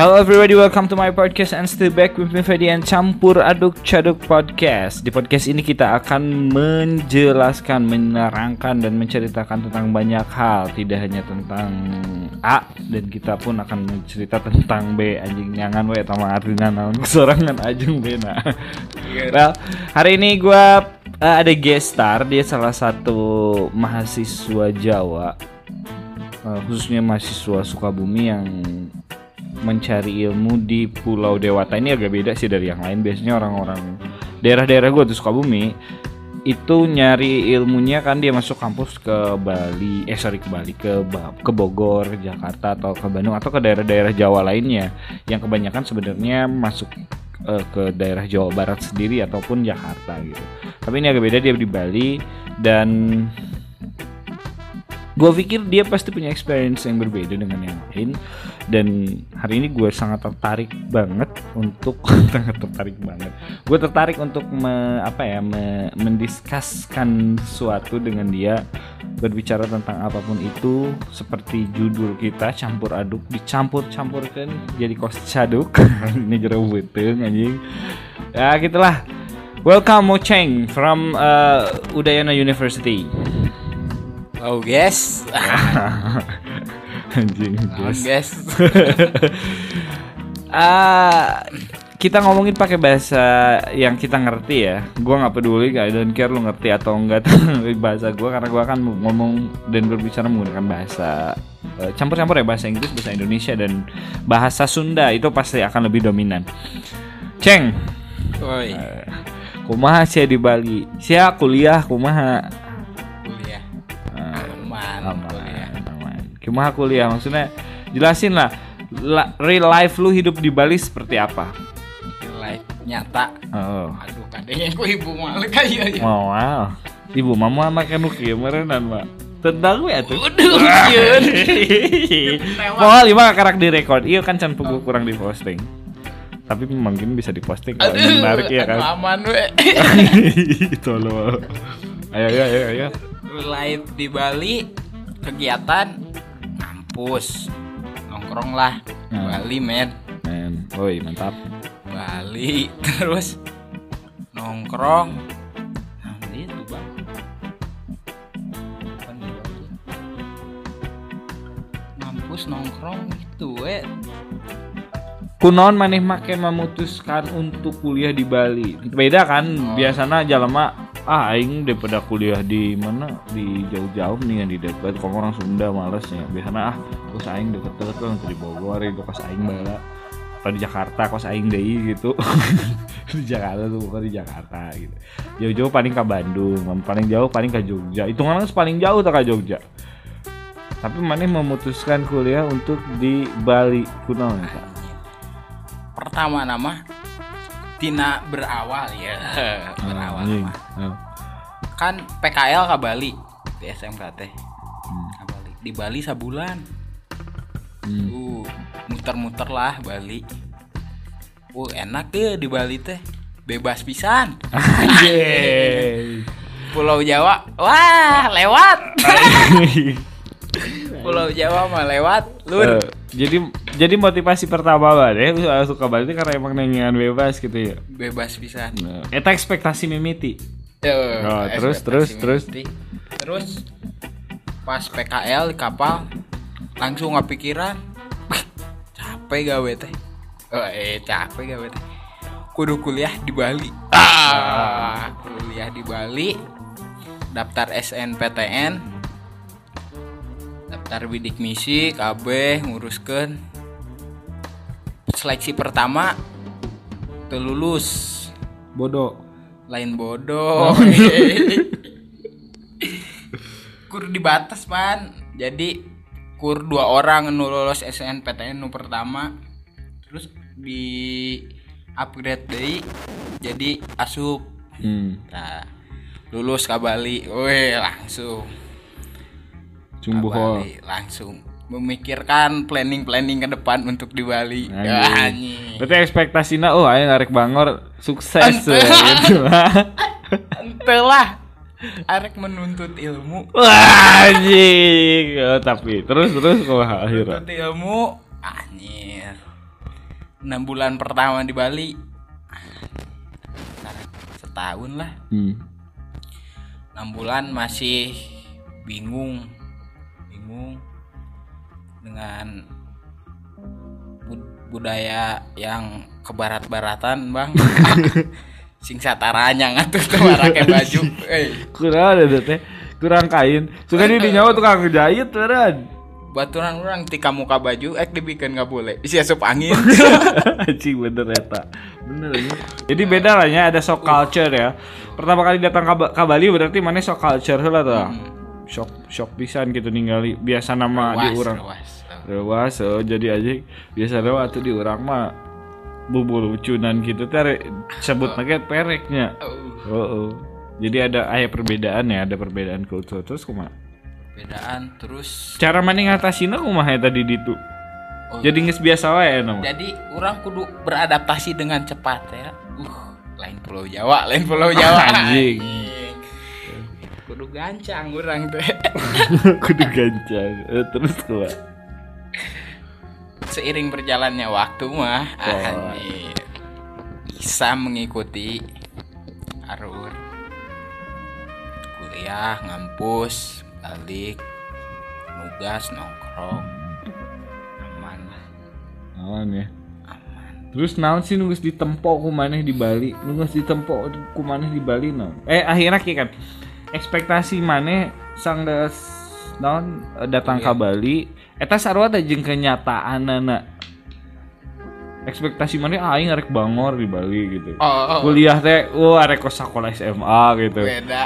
Hello everybody, welcome to my podcast and still back with me Fedian Campur Aduk Caduk Podcast. Di podcast ini kita akan menjelaskan, menerangkan dan menceritakan tentang banyak hal, tidak hanya tentang A dan kita pun akan mencerita tentang B. Anjing nyangan we sama artinya naon? Kesorangan ajeng B nah. well, hari ini gua uh, ada guest star, dia salah satu mahasiswa Jawa uh, khususnya mahasiswa Sukabumi yang mencari ilmu di Pulau Dewata. Ini agak beda sih dari yang lain. Biasanya orang-orang daerah-daerah gue tuh Sukabumi itu nyari ilmunya kan dia masuk kampus ke Bali, eh sorry ke Bali, ke ke Bogor, Jakarta atau ke Bandung atau ke daerah-daerah Jawa lainnya. Yang kebanyakan sebenarnya masuk uh, ke daerah Jawa Barat sendiri ataupun Jakarta gitu. Tapi ini agak beda dia di Bali. Dan gue pikir dia pasti punya experience yang berbeda dengan yang lain dan hari ini gue sangat tertarik banget untuk sangat tertarik banget. Gue tertarik untuk me, apa ya me, mendiskuskan sesuatu dengan dia berbicara tentang apa pun itu seperti judul kita campur aduk dicampur campurkan jadi kos caduk. Ini jeruk betul anjing. Ya gitulah. Welcome Mo Cheng from uh, Udayana University. Oh guys. Anjing Oh guys. Ah, kita ngomongin pakai bahasa yang kita ngerti ya. Gua nggak peduli, I don't care lu ngerti atau enggak bahasa gua karena gua akan ngomong dan berbicara menggunakan bahasa eh, campur-campur ya bahasa Inggris, bahasa Indonesia dan bahasa Sunda itu pasti akan lebih dominan. Ceng, Woi, eh, kumaha sih di Bali? Sia kuliah kumaha? kuliah. Ah, Aman, aman, Kumaha kuliah maksudnya jelasin lah la- real life lu hidup di Bali seperti apa? Live nyata. Oh. Aduh, kadangnya ku ibu malu kayak ya. Oh, wow. Ibu mama makan nu kieu meureunan, Mbak. Tendang we atuh. Waduh. Mohon lima karak direkod. Iya kan can pugu kurang di posting. Tapi mungkin bisa diposting kalau Aduh, menarik ya kan. aman we. Tolong. Ayo ayo ayo ayo. Live di Bali kegiatan kampus. Nongkrong lah. Hmm. Bali men. Men, woi mantap. Bali terus nongkrong. Nah, itu bang. Ngampus nongkrong itu we. Kunaon maneh make memutuskan untuk kuliah di Bali? Beda kan? Oh. Biasanya jalema ah aing daripada kuliah di mana di jauh-jauh nih yang di dekat kok orang Sunda males ya. Biasanya ah kos aing deket-deket lah di Bogor itu kos aing bala atau di Jakarta kos aing deui gitu. di Jakarta tuh bukan di Jakarta gitu. Jauh-jauh paling ke Bandung, paling jauh paling ke Jogja. Hitungannya paling jauh tuh ke Jogja. Tapi maneh memutuskan kuliah untuk di Bali Kak? Pertama nama Tina berawal ya. berawal mah. Kan PKL ke Bali di SMK teh. Hmm. Ke Bali. Di Bali sabulan. Hmm. Uh, muter-muter lah Bali. Uh, enak deh di Bali teh. Bebas pisan. Pulau Jawa. Wah, lewat. Pulau Jawa mah lewat. Lur. Eh, jadi jadi motivasi pertama banget ya suka Bali itu karena emang nengengan bebas gitu ya. Bebas pisan. Nah, eta ekspektasi mimiti. Eh, Oh, terus, terus, terus. Terus pas PKL di kapal langsung nggak pikiran capek gawe teh. Oh, eh capek gawe teh. Kudu kuliah di Bali. Ah, kuliah di Bali. Daftar SNPTN. Daftar bidik misi KB nguruskan seleksi pertama terlulus Bodoh. lain bodoh. Kur dibatas pan. Jadi kur dua orang nu lolos SNPTN nu pertama terus di upgrade deh jadi asup. Hmm. nah lulus ke Bali weh langsung. Cumbuh langsung memikirkan planning planning ke depan untuk di Bali Anjing. Anjing. Berarti ekspektasinya oh ayo narik bangor sukses Ente. ya, gitu lah. Entelah arek menuntut ilmu Wah, anjing. Oh, tapi terus terus kok akhirnya. menuntut ilmu anjir enam bulan pertama di Bali setahun lah Hmm. enam bulan masih bingung bingung dengan bud- budaya yang kebarat-baratan bang sing sataranya ngatur tuh pakai baju Kurang ada teh. Kurang kain. Suka di nyawa tukang ngejahit beneran. baturan orang tika muka baju ek dibikin nggak boleh isi asup angin Anjing bener eta. Bener ini. Jadi beda lah ya ada shock culture ya. Pertama kali datang ke, Ba- ke Bali berarti mana shock culture lah tuh. Shock shock pisan gitu ningali biasa nama di was. Rewas oh, jadi aja biasa rewa tuh di urang mah bubul lucunan gitu teh sebut lagi pereknya. Oh, Oh, oh. Jadi ada ayah perbedaan ya, ada perbedaan kultur terus kumaha? bedaan terus Cara mana ngatasinnya kumaha ya tadi ditu? Oh. Jadi nges biasa wae nama. jadi orang kudu beradaptasi dengan cepat ya uh lain pulau Jawa lain pulau Jawa Anjing. Kudu gancang orang teh Kudu gancang. Eh, terus kumaha? seiring berjalannya waktu mah Oh. anjir, bisa mengikuti arur kuliah ngampus balik nugas nongkrong aman lah Aman ya. Terus naon sih nunggu ditempo ku maneh di Bali? Nunggu ditempo ku maneh di Bali naon? Eh akhirnya kieu kan. Ekspektasi maneh sanggeus naon eh, datang ke Bali eta sarua teh jeung kenyataanana. Ekspektasi maneh ah, aing arek bangor di Bali gitu. oh, oh, Kuliah teh wah arek kos sekolah SMA gitu. beda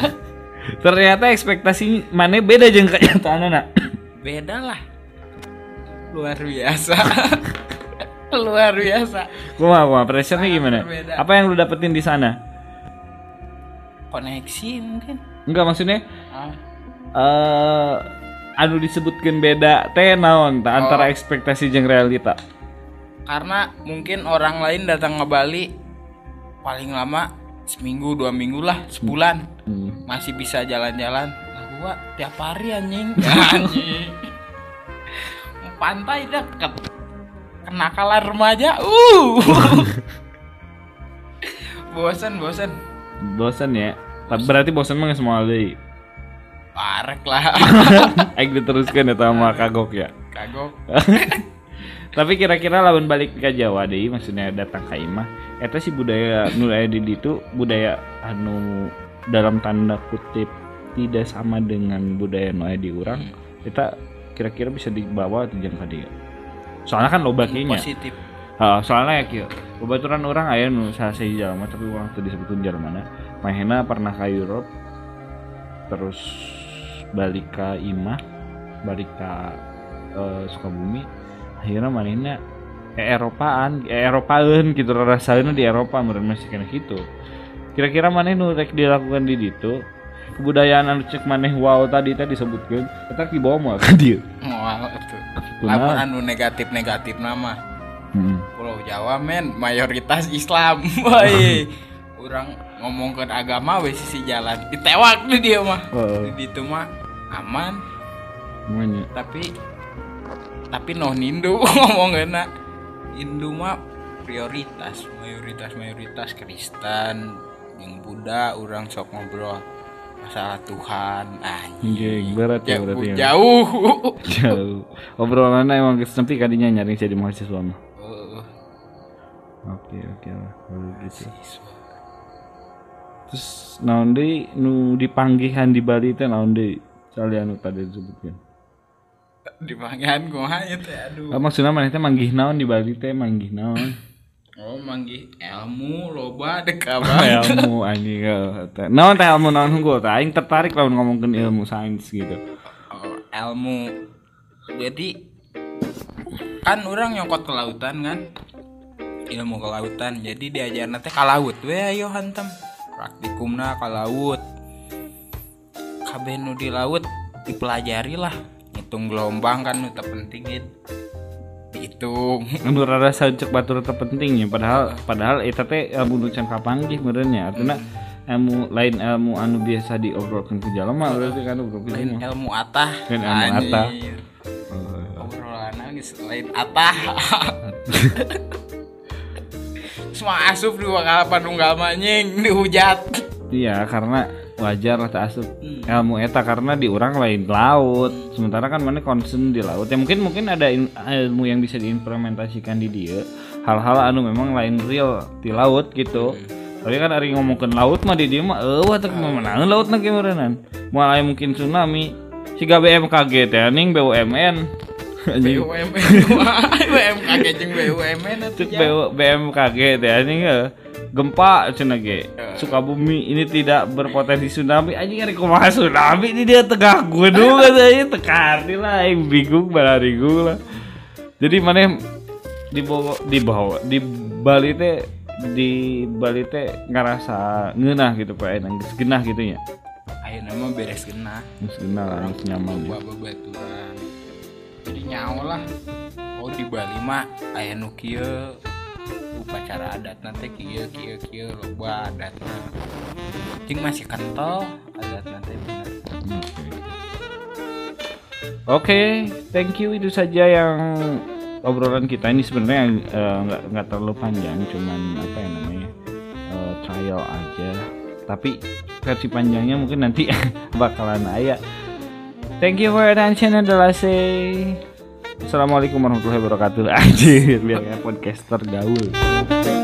Ternyata ekspektasi maneh beda jeung kenyataanana. beda lah luar biasa luar biasa Kumaha kumaha pressure-nya gimana? berbeda. Apa yang lu dapetin di sana? Koneksi mungkin. Enggak maksudnya Ah, eh anu disebutkan beda teh naon tah antara Oh. ekspektasi jeung realita. karena mungkin orang lain datang ke Bali paling lama seminggu dua minggu lah sebulan. Hmm. masih bisa jalan-jalan. Lah gua tiap hari anjing. Anjing. Pantai deket kenakalan remaja uh. Bosan bosan Bosan ya. Berarti bosan mah geus moal deui. parek lah Aing diteruskeun eta mah kagok ya. kagok Tapi kira-kira lawan balik ke Jawa deui maksudnya datang ka imah eta si budaya nu aya di ditu budaya anu dalam tanda kutip tidak sama dengan budaya nu aya di urang. Kita kira-kira bisa dibawa atau jangan ka dieu. Soalnya kan loba kieu nya. positif soalnya ya kieu. Babaturan orang aya nu sase jalma tapi urang teu disebutkeun mana. Mahena pernah ke Europe terus balik ke Imah, balik ke eh, Sukabumi. Akhirnya manehna ke Eropaan, Eropaeun gitu rasaeun di Eropa meureun masih kena gitu. Kira-kira maneh nu rek dilakukan di ditu kebudayaan anu cek maneh wow tadi tadi disebutkeun eta dibawa moal ka dieu. Mual tuh Kunaon? lamun anu negatif negatif nama Heeh. Jawa men mayoritas Islam woi orang ngomongkan agama wes sisi jalan ditewak di dia mah Heeh. di itu mah aman Namanya. tapi tapi noh Hindu ngomongnya Hindu mah prioritas mayoritas mayoritas Kristen yang Buddha orang sok ngobrol masalah Tuhan anjing berat ya jauh, berarti ya. jauh. Jauh. Obrolannya emang geus nepi kadinya nyari jadi mahasiswa mah. Oke, oke lah kalau gitu. Terus naon deui nu dipanggihan di Bali teh naon deui? Soalnya anu tadi disebutkeun. di panggilan gua ya teh aduh Ah, maksudna maneh teh manggih naon di Bali teh manggih naon? Oh manggih ilmu loba dek abang. ilmu anjing. Naon teh ilmu naon unggul teh aing tertarik lamun ngomongkeun ilmu sains gitu. Oh, ilmu. Jadi kan orang nyokot ke lautan kan. Ilmu ke lautan. Jadi diajarna teh ka laut we ayo hantem. Praktikumna ka laut. Kabeh nu di laut dipelajari lah. Hitung gelombang kan nu teu penting. Dihitung. Anu rada sancek batur terpenting ya padahal padahal eta teh ilmu nu can kapanggih meureun nya. Artinya ilmu lain ilmu anu biasa diobrolkeun ku jalma berarti kan Lain mah. ilmu atah. Lain ilmu atah. Anjir. Obrolanna selain atah semua asup di bakalan nunggal manying? Dihujat iya karena wajar lah tak asup. Ilmu eta karena di orang lain laut. Sementara kan mana concern di laut. Ya mungkin mungkin ada ilmu yang bisa diimplementasikan di dia. Hal-hal anu memang lain real di laut gitu. Tapi kan hari ngomongin laut mah di dia mah eh wah tak memenang laut nak gimana mulai mungkin tsunami. Si BMKG teh ning BUMN BUMN BMKG jeung BUMN ya. BMKG teh anjing eh, gempa cenah ge. Sukabumi ini tidak berpotensi tsunami. Anjing ari kumaha tsunami ini? Dia tegak gunung katanya tekati lah aing bingung balarigung lah. Jadi mana di bawah di bawah di Bali teh di Bali teh ngerasa ngeunah gitu Pak. Aing geus genah gitu ya. Ayo nama beres genah. Geus genah lah nyaman ya. baturan jadi nyawa lah. Oh di Bali mah aya nu kieu upacara adat nanti kieu kieu kieu loba adatna. Cing masih kental adat nanti Oke, thank you. Itu saja yang obrolan kita. Ini sebenarnya eh, nggak nggak terlalu panjang, cuman apa ya namanya eh, trial aja. Tapi versi panjangnya mungkin nanti bakalan ayah. Thank you for your attention and say Assalamualaikum warahmatullahi wabarakatuh. Anjir, biar kayak podcaster gaul.